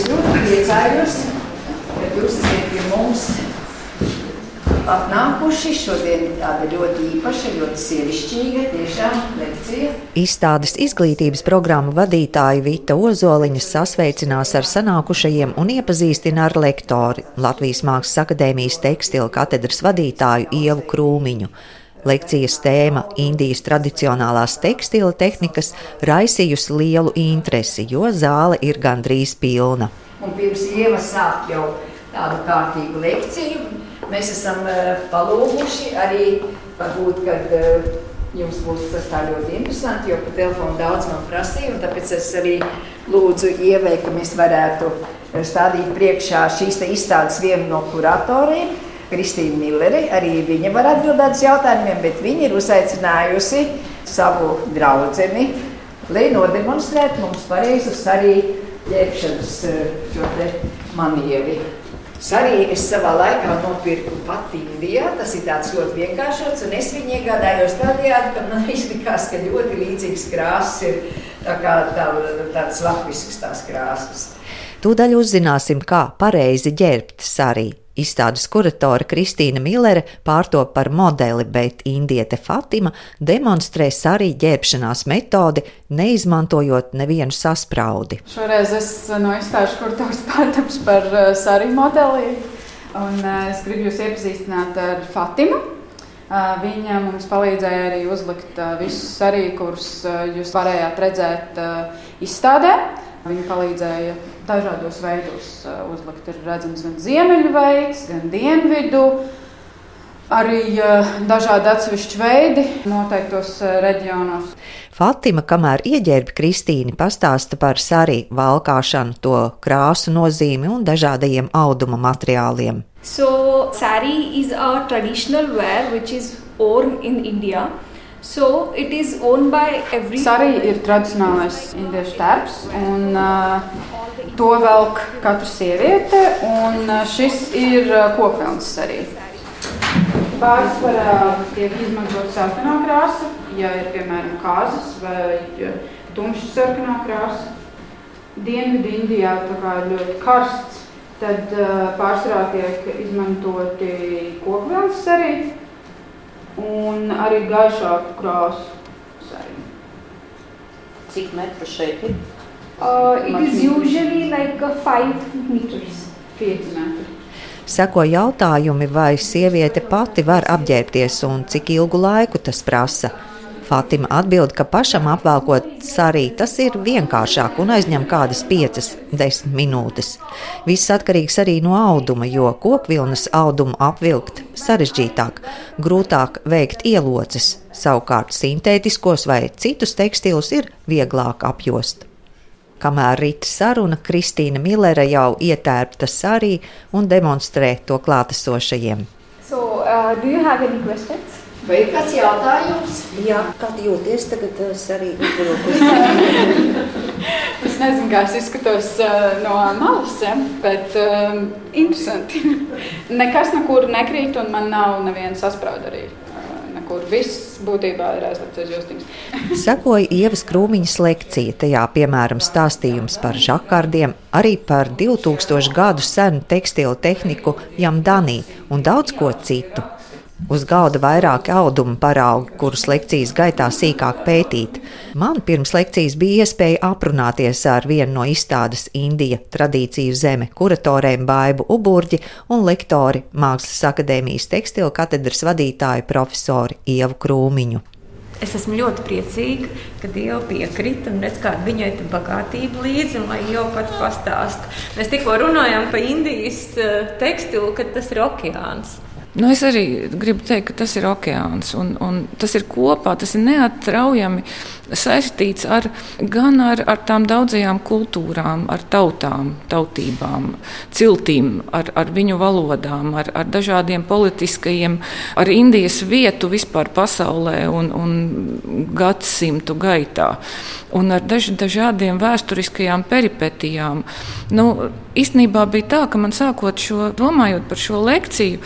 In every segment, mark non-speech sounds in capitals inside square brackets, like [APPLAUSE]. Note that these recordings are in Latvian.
es ļoti priecājos, ka jūs esat pie mums atnākuši. Šodien ir tāda ļoti īpaša, ļoti sievišķīga tiešām lekcija. Izstādes izglītības programmu vadītāja Vita Ozoliņa sasveicinās ar sanākušajiem un iepazīstina ar lektori Latvijas Mākslas akadēmijas tekstilu katedras vadītāju Ievu Krūmiņu. Lekcijas tēma Indijas tradicionālās tekstila tehnikas raisījusi lielu interesi, jo zāle ir gandrīz pilna. Un pirms ievas sāk jau tādu kārtīgu lekciju, mēs esam uh, palūguši arī varbūt, kad uh, jums būs tas tā ļoti interesanti, jo pa telefonu daudz man prasīja, un tāpēc es arī lūdzu ievai, ka mēs varētu stādīt priekšā šīs izstādes vienu no kuratoriem, Kristīna Milleri. Arī viņa var atbildēt uz jautājumiem, bet viņa ir uzaicinājusi savu draugu, lai nodemonstrētu mums pareizus arī ģērbšanas manievi. Arī es savā laikā nopirku pati Indijā. Tas ir tāds ļoti vienkāršs, un es viņu iegādājos tādējādi, ka man [LAUGHS] izlikās, ka ļoti līdzīgas krāsas ir tā kā tā, tādas latviskas tās krāsas. Tūdaļ uzzināsim, kā pareizi ģērbt sarī. Izstādes kuratore Kristīna Millere pārtop par modeli, bet indiete Fatima demonstrē arī ģērbšanās metodi, neizmantojot nevienu saspraudi. Šoreiz es no izstādes kurators [LAUGHS] pārtaps par uh, sarī modeli, un uh, es gribu jūs iepazīstināt ar Fatimu. Viņa mums palīdzēja arī uzlikt visus sarīkus, kurus jūs varējāt redzēt izstādē. Viņa palīdzēja dažādos veidos uh, uzlikt. Ir redzams gan ziemeļu veids, gan dienvidu. Arī uh, dažādi atsevišķi veidi noteiktos uh, reģionos. Fatima, kamēr ieģērba Kristīni, pastāsta par sarī valkāšanu, to krāsu nozīmi un dažādajiem auduma materiāliem. So, sari is a traditional wear which is worn in India. So it is owned by every. Sari ir tradicionālais indiešu tērps, un uh, to velk katra sieviete, un uh, šis ir uh, kokvilns arī. Pārsvarā tiek izmantot sarkanā krāsa, ja ir piemēram kāzas vai tumša sarkanā krāsa. Dienvidu Indijā tā kā ir ļoti karsts, tad uh, pārsvarā tiek izmantoti kokvilns arī un arī gaišāku krāsu. Sarinu. Cik metru šeit ir? Uh, it is usually like 5 meters. 5 metri. Seko jautājumi, vai sieviete pati var apģērbties un cik ilgu laiku tas prasa. Fatima atbild, ka pašam apvelkot sarī tas ir vienkāršāk un aizņem kādas 5-10 minūtes. Viss atkarīgs arī no auduma, jo kokvilnas audumu apvilkt sarežģītāk, grūtāk veikt ieloces, savukārt sintētiskos vai citus tekstilus ir vieglāk apjost. Kamēr rīta saruna, Kristīna Millere jau ietērpta sarī un demonstrē to klātesošajiem. So, uh, do you have any questions? Vai ir kāds jautājums? Jā, kā jūties tagad eh, arī [LAUGHS] Es nezinu, kā es izskatos uh, no malas, ja? bet um, interesanti. [LAUGHS] Nekas nekur nekrīt, un man nav neviena sasprāda arī. Kur viss būtībā ir aizlikts aiz justiņas. [LAUGHS] Sekoja ievas krūmiņas lekcija, tajā piemēram stāstījums par žakardiem, arī par 2000 gadu senu tekstilu tehniku Jamdanī un daudz ko citu. Uz galda vairāki auduma paraugi, kurus lekcijas gaitā sīkāk pētīt. Man pirms lekcijas bija iespēja aprunāties ar vienu no izstādes Indija tradīciju zeme kuratoriem Baibu Uburģi un lektori Mākslas akadēmijas tekstilu katedras vadītāju profesoru Ievu Krūmiņu. Es esmu ļoti priecīga, ka Dieva piekrita un redz, kāda viņai ir bagātība līdzi, un lai jau pat pastāsta. Mēs tikko runājām par Indijas eh, tekstilu, ka tas ir okeāns. Nu, es arī gribu teikt, ka tas ir okeāns. Un, un tas ir kopā, tas ir neatraujami saistīts ar, gan ar, ar tām daudzajām kultūrām, ar tautām, tautībām, ciltīm, ar, ar viņu valodām, ar, ar dažādiem politiskajiem, ar Indijas vietu vispār pasaulē un, un gadsimtu gaitā. Un ar daž, dažādiem vēsturiskajām peripetijām. Nu, īstenībā bija tā, ka man sākot šo, domājot par šo lekciju,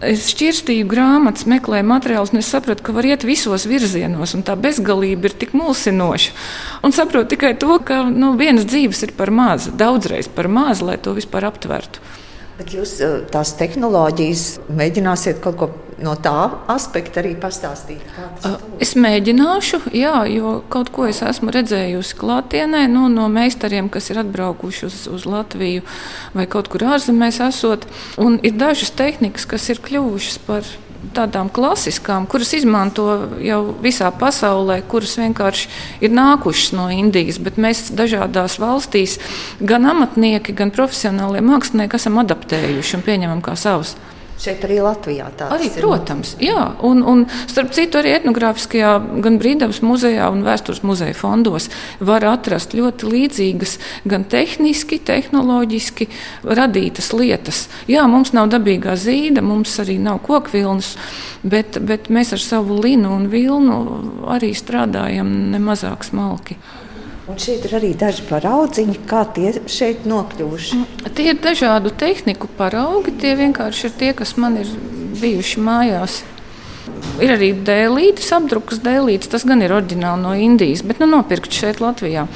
Es šķirstīju grāmatas, meklēju materiālus, un es sapratu, ka var iet visos virzienos, un tā bezgalība ir tik mulsinoša. Un saprotu tikai to, ka nu, vienas dzīves ir par maz, daudzreiz par maz, lai to vispār aptvertu. Bet jūs eh, tās tehnoloģijas mēģināsiet kaut ko no tā aspekta arī pastāstīt? Es mēģināšu, jā, jo kaut ko es esmu redzējusi klātienē nu, no meistariem, kas ir atbraukuši uz, uz Latviju vai kaut kur ārzemēs esot. Un ir dažas tehnikas, kas ir kļuvušas par tādām klasiskām, kuras izmanto jau visā pasaulē, kuras vienkārši ir nākušas no Indijas. Bet mēs dažādās valstīs, gan amatnieki, gan profesionālie mākslinieki, esam adaptējuši un pieņemam kā savus. Šeit arī Latvijā arī, ir. Protams, jā. Un, un starp citu, arī etnogrāfiskajā, gan brīvdabas muzejā un vēstures muzeja fondos var atrast ļoti līdzīgas, gan tehniski, tehnoloģiski radītas lietas. Jā, mums nav dabīgā zīda, mums arī nav kokvilnas, bet, bet mēs ar savu linu un vilnu arī strādājam nemazāk smalki. Un šeit ir arī daži paraudziņi, kā tie šeit nokļuvuši. Mm, tie ir dažādu tehniku paraugi. Tie vienkārši ir tie, kas man ir bijuši mājās. Ir arī dēlītes, apdrukas dēlītes. Tas gan ir oriģināli no Indijas, bet nu, nopirkt šeit Latvijā.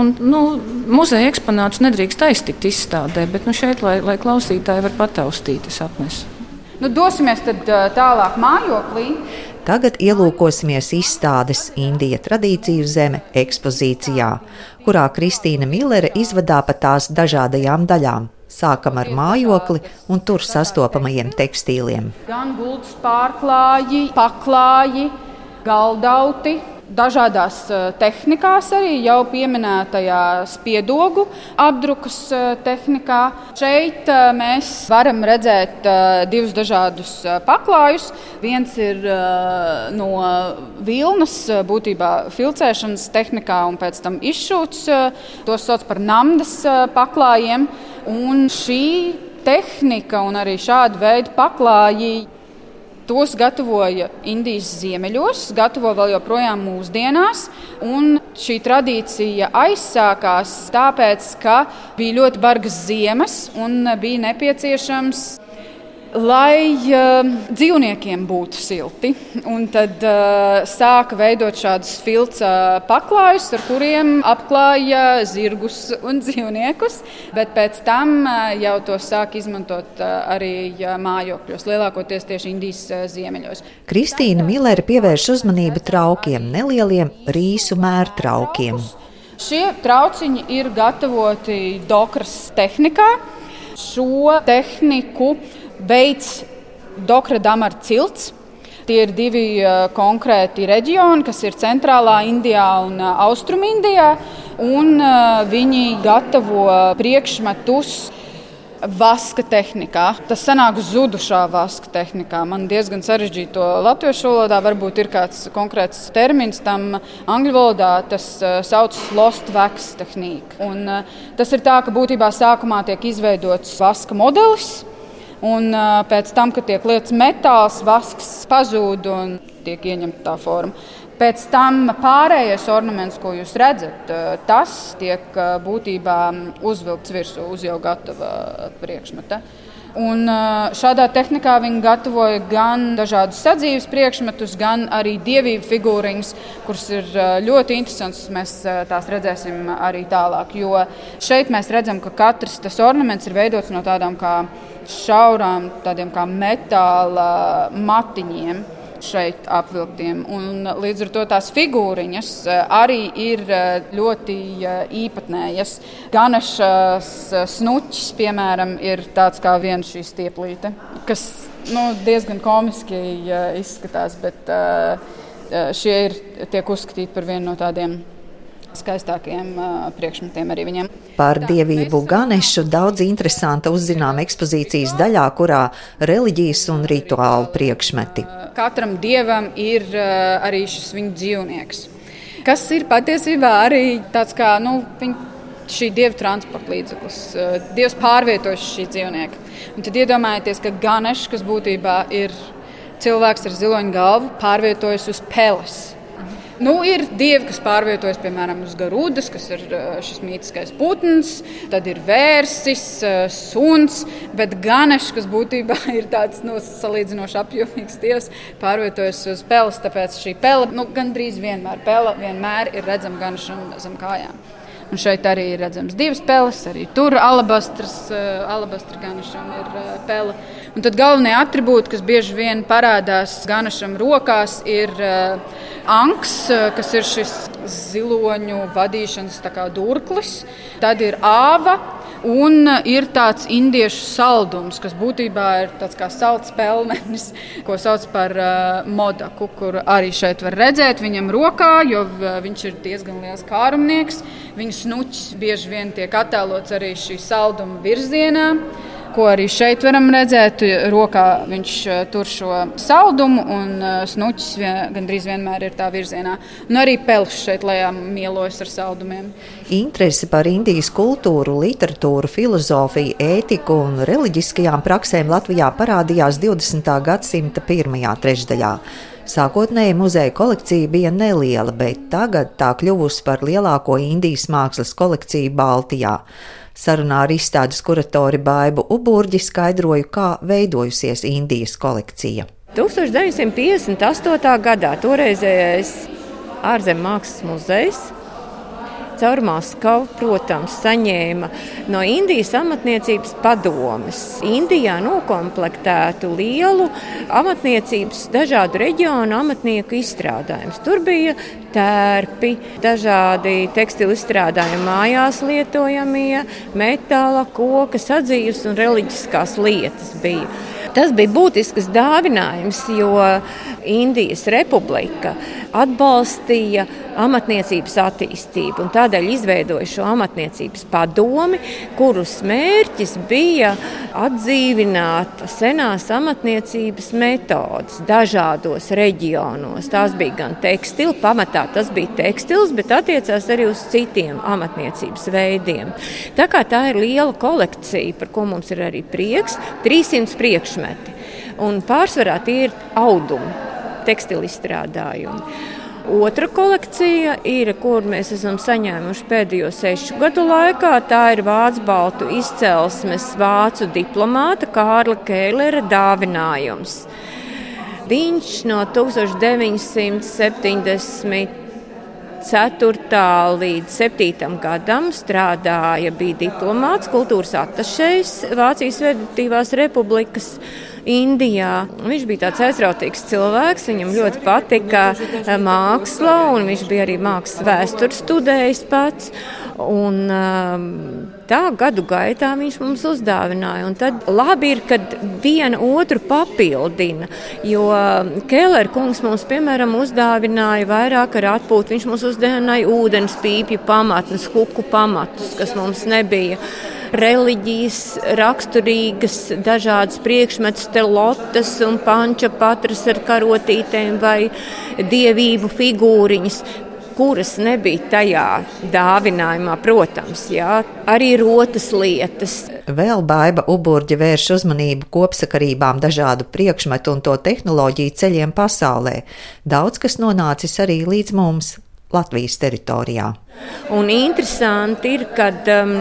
Un, nu, muzeja eksponāts nedrīkst aiztikt izstādē, bet nu, šeit, lai, lai klausītāji var pataustīt, es atnesu. Nu, dosimies tad, tālāk mājoklī. Tagad ielūkosimies izstādes Indija tradīciju zeme ekspozīcijā, kurā Kristīna Millere izvadā pa tās dažādajām daļām. Sākam ar mājokli un tur sastopamajiem tekstīliem. Gan gultas pārklāji, paklāji, galdauti, dažādās eh, tehnikās, arī jau pieminētajā spiedogu apdrukas eh, tehnikā. Šeit eh, mēs varam redzēt divus dažādus paklājus. Viens ir no vilnas, būtībā filcēšanas tehnikā, un pēc tam izšūts. Tos sauc par namdas paklājiem. Un šī tehnika un arī šāda veida paklāji Tos gatavoja Indijas ziemeļos, gatavo vēl joprojām mūsdienās. Šī tradīcija aizsākās tāpēc, ka bija ļoti bargas ziemas un bija nepieciešams lai uh, dzīvniekiem būtu silti. Un tad uh, sāka veidot šādus filca paklājus, ar kuriem apklāja zirgus un dzīvniekus. Bet pēc tam uh, jau to sāk izmantot uh, arī mājokļos, lielākoties tieši Indijas uh, ziemeļos. Kristīna Millere pievērš uzmanību traukiem, nelieliem rīsu mērtraukiem. Šie trauciņi ir gatavoti dokras tehnikā. Šo tehniku veids Dokra Damara cilts. Tie ir divi uh, konkrēti reģioni, kas ir centrālā Indijā un uh, austrumindijā. Un, uh, viņi gatavo priekšmetus vaska tehnikā. Tas sanāk zudušā vaska tehnikā. Man diezgan sarežģīti to latviešu valodā. Varbūt ir kāds konkrēts termins tam angļu valodā. Tas saucas lost wax tehnika. Un, tas ir tā, ka būtībā sākumā tiek izveidots vaska modelis. Un pēc tam, kad tiek lietas metāls, vasks pazūd un tiek ieņemta tā forma. Pēc tam pārējais ornaments, ko jūs redzat, tas tiek būtībā uzvilkts virsū uz jau gatava priekšmeta. Un šādā tehnikā viņi gatavoja gan dažādus sadzīves priekšmetus, gan arī dievību figūriņas, kuras ir ļoti interesantas. Mēs tās redzēsim arī tālāk. Jo šeit mēs redzam, ka katrs tas ornaments ir veidots no tādām kā šaurām, tādiem kā metāla matiņiem šeit apvilktiem. Un līdz ar to tās figūriņas eh, arī ir eh, ļoti īpatnējas. Ganašas snuķis, piemēram, ir tāds kā viena šī stieplīte, kas nu, diezgan komiski izskatās, bet šie ir tiek uzskatīti par vienu no tādiem skaistākiem priekšmetiem arī viņiem. Par dievību Ganešu daudz interesanta uzzinām ekspozīcijas daļā, kurā reliģijas un rituālu priekšmeti. Katram dievam ir arī šis viņa dzīvnieks, kas ir patiesībā arī tāds kā nu, viņa šī dieva transporta līdzeklis. Dievs pārvietojas šī dzīvnieka. Un tad iedomājieties, ka Ganešs, kas būtībā ir cilvēks ar ziloņu galvu, pārvietojas uz peles. Nu, ir dievi, kas pārvietojas piemēram uz Garudas, kas ir šis mītiskais putns, tad ir vērsis, suns, bet ganešs, kas būtībā [LAUGHS] ir tāds nu, salīdzinoši apjomīgs dievs, pārvietojas uz peles. Tāpēc šī pele nu, gandrīz vienmēr, pele vienmēr ir redzama ganešam zem kājām. Un šeit arī ir redzams divas peles, arī tur alabastras, alabastra ganešam ir pele. Un tad galvenie attribūti, kas bieži vien parādās Ganašam rokās, ir uh, anks, uh, kas ir šis ziloņu vadīšanas durklis, tad ir āva. Un ir tāds indiešu saldums, kas būtībā ir tāds kā salds pelmenis, [LAUGHS] ko sauc par uh, modaku, kur arī šeit var redzēt viņam rokā, jo viņš ir diezgan liels kārumnieks. Viņa snuķis bieži vien tiek attēlots arī šī salduma virzienā ko arī šeit varam redzēt. Rokā viņš eh, tur šo saldumu, un eh, snuķis vien, gandrīz vienmēr ir tā virzienā. Un arī pelš šeit lejā mielojas ar saldumiem. Interesi par Indijas kultūru, literatūru, filozofiju, ētiku un reliģiskajām praksēm Latvijā parādījās 20. gadsimta pirmajā trešdaļā. Sākotnēji muzeja kolekcija bija neliela, bet tagad tā kļuvusi par lielāko Indijas mākslas kolekciju Baltijā. Sarunā ar izstādes kuratori Baibu Uburģi skaidroju, kā veidojusies Indijas kolekcija. 1958. gadā toreizējais ārzemju mākslas muzejs caur Maskavu, protams, saņēma no Indijas amatniecības padomes. Indijā nokomplektētu lielu amatniecības dažādu reģionu amatnieku izstrādājumus. Tur bija tērpi, dažādi tekstilu izstrādājumi mājās lietojamie, metāla, koka, sadzīves un reliģiskās lietas bija. Tas bija būtisks dāvinājums, jo Indijas republika atbalstīja amatniecības attīstību un tādēļ izveidoja šo amatniecības padomi, kuras mērķis bija atdzīvināt senās amatniecības metodas dažādos reģionos. Tās bija gan tekstila, pamatā tas bija tekstils, bet attiecās arī uz citiem amatniecības veidiem. Tā kā tā ir liela kolekcija, par ko mums ir arī prieks, 300 priekšmeti priekšmeti. Un pārsvarā tie ir audumi, tekstilu izstrādājumi. Otra kolekcija ir, kur mēs esam saņēmuši pēdējo sešu gadu laikā. Tā ir vācu baltu izcelsmes vācu diplomāta Kārla Kēlera dāvinājums. Viņš no 1970. 4. līdz 7. gadam strādāja, bija diplomāts, kultūras attašējs Vācijas Federatīvās Republikas. Indijā. Viņš bija tāds aizrautīgs cilvēks, viņam ļoti patika māksla, un viņš bija arī mākslas vēstures studējis pats. Un, um, tā gadu gaitā viņš mums uzdāvināja. Un tad labi ir, kad viena otru papildina. Jo Kēlera kungs mums, piemēram, uzdāvināja vairāk ar atpūtu. Viņš mums uzdāvināja ūdens pīpju pamatnes, huku pamatus, kas mums nebija reliģijas raksturīgas, dažādas priekšmetus, telotas un panča patras ar karotītēm vai dievību figūriņas kuras nebija tajā dāvinājumā, protams, jā, arī rotas lietas. Vēl baiva uburģi vērš uzmanību kopsakarībām dažādu priekšmetu un to tehnoloģiju ceļiem pasaulē. Daudz kas nonācis arī līdz mums, Latvijas teritorijā. Un interesanti ir, ka um,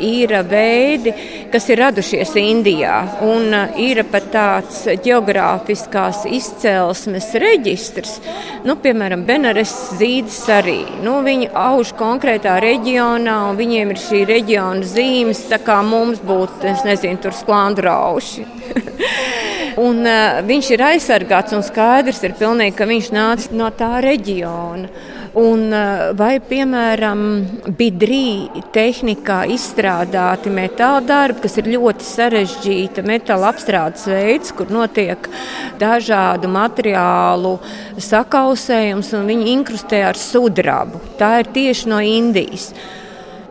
ir veidi, kas ir radušies Indijā, un uh, ir pat tāds geogrāfiskās izcelsmes reģistrs. Nu, piemēram, Benares zīdes arī. Nu, viņi auž konkrētā reģionā, un viņiem ir šī reģiona zīmes, tā kā mums būtu, es nezinu, tur sklandrauši. [LAUGHS] un, uh, viņš ir aizsargāts un skaidrs ir pilnīgi, ka viņš nāca no tā reģiona. Un eh, vai, piemēram, bidrī tehnikā izstrādāti metāla darbi, kas ir ļoti sarežģīta metāla apstrādes veids, kur notiek dažādu materiālu sakausējums un viņi inkrustē ar sudrabu. Tā ir tieši no Indijas.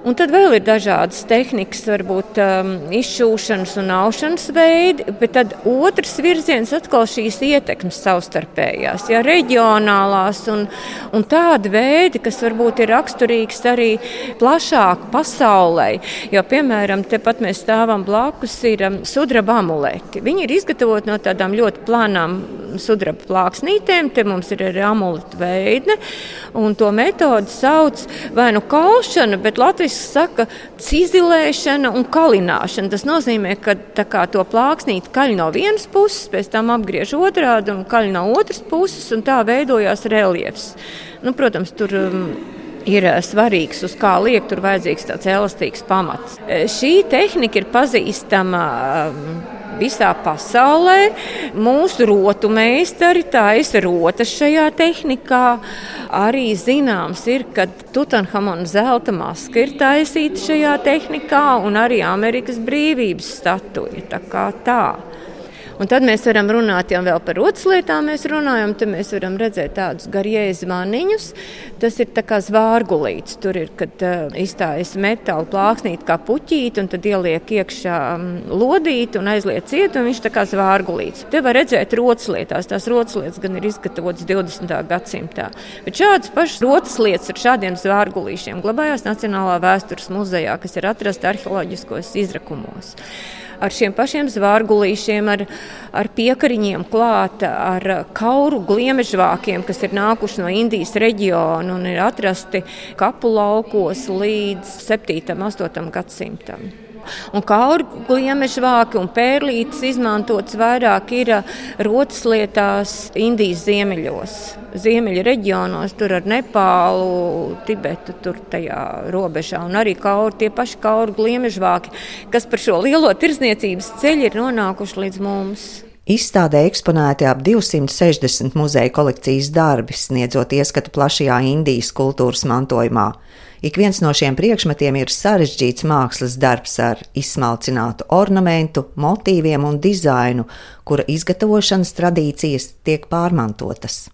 Un tad vēl ir dažādas tehnikas, varbūt um, izšūšanas un aušanas veidi, bet tad otrs virziens atkal šīs ietekmes savstarpējās, ja reģionālās un, un tādi veidi, kas varbūt ir raksturīgs arī plašāk pasaulē. Jo, piemēram, tepat mēs stāvam blakus, ir um, sudraba amuleti. Viņi ir izgatavoti no tādām ļoti plānām sudraba plāksnītēm, te mums ir arī amuletu veidne, un to metodi sauc vai nu kalšana, bet Latvijas saka cizilēšana un kalināšana. Tas nozīmē, ka kā, to plāksnīti kaļ no vienas puses, pēc tam apgriež otrādi un kaļ no otras puses, un tā veidojās reliefs. Nu, protams, tur um, ir uh, svarīgs, uz kā liekt, tur vajadzīgs tāds elastīgs pamats. Šī tehnika ir pazīstama. Visā pasaulē. Mūsu rotu meistari taisa rotas šajā tehnikā. Arī zināms ir, ka Tutanhamona zelta maska ir taisīta šajā tehnikā un arī Amerikas brīvības statuja. Tā kā tā. Un tad mēs varam runāt jau par otras lietām. Mēs runājam, tad mēs varam redzēt tādus garīgus zvaniņus. Tas ir kā zvārgulīts. Tur ir, kad uh, izstājas metāla plāksnīte kā puķīte, un tad ieliek iekšā um, lodīti un aizliet ciet, un viņš tā kā zvārgulīts. Te var redzēt rotas lietās. Tās rotas lietas gan ir izgatavotas 20. gadsimtā. Bet šādas pašas rotas lietas ar šādiem zvārgulīšiem glabājās Nacionālā vēstures muzejā, kas ir atrasta arheoloģiskos izrakumos ar šiem pašiem zvārgulīšiem, ar, ar piekariņiem klāta, ar kauru gliemežvākiem, kas ir nākuši no Indijas reģiona un ir atrasti kapu laukos līdz 7. un 8. gadsimtam. Un kauru gliemežvāki un pērlītes izmantotas vairāk ir uh, rotas lietās Indijas ziemeļos. Ziemeļu reģionos, tur ar Nepālu, Tibetu, tur tajā robežā, un arī kauru, tie paši kauru gliemežvāki, kas par šo lielo tirzniecības ceļu ir nonākuši līdz mums. Izstādē eksponēti ap 260 muzeja kolekcijas darbi, sniedzot ieskatu plašajā Indijas kultūras mantojumā. Ik viens no šiem priekšmetiem ir sarežģīts mākslas darbs ar izsmalcinātu ornamentu, motīviem un dizainu, kura izgatavošanas tradīcijas tiek pārmantotas.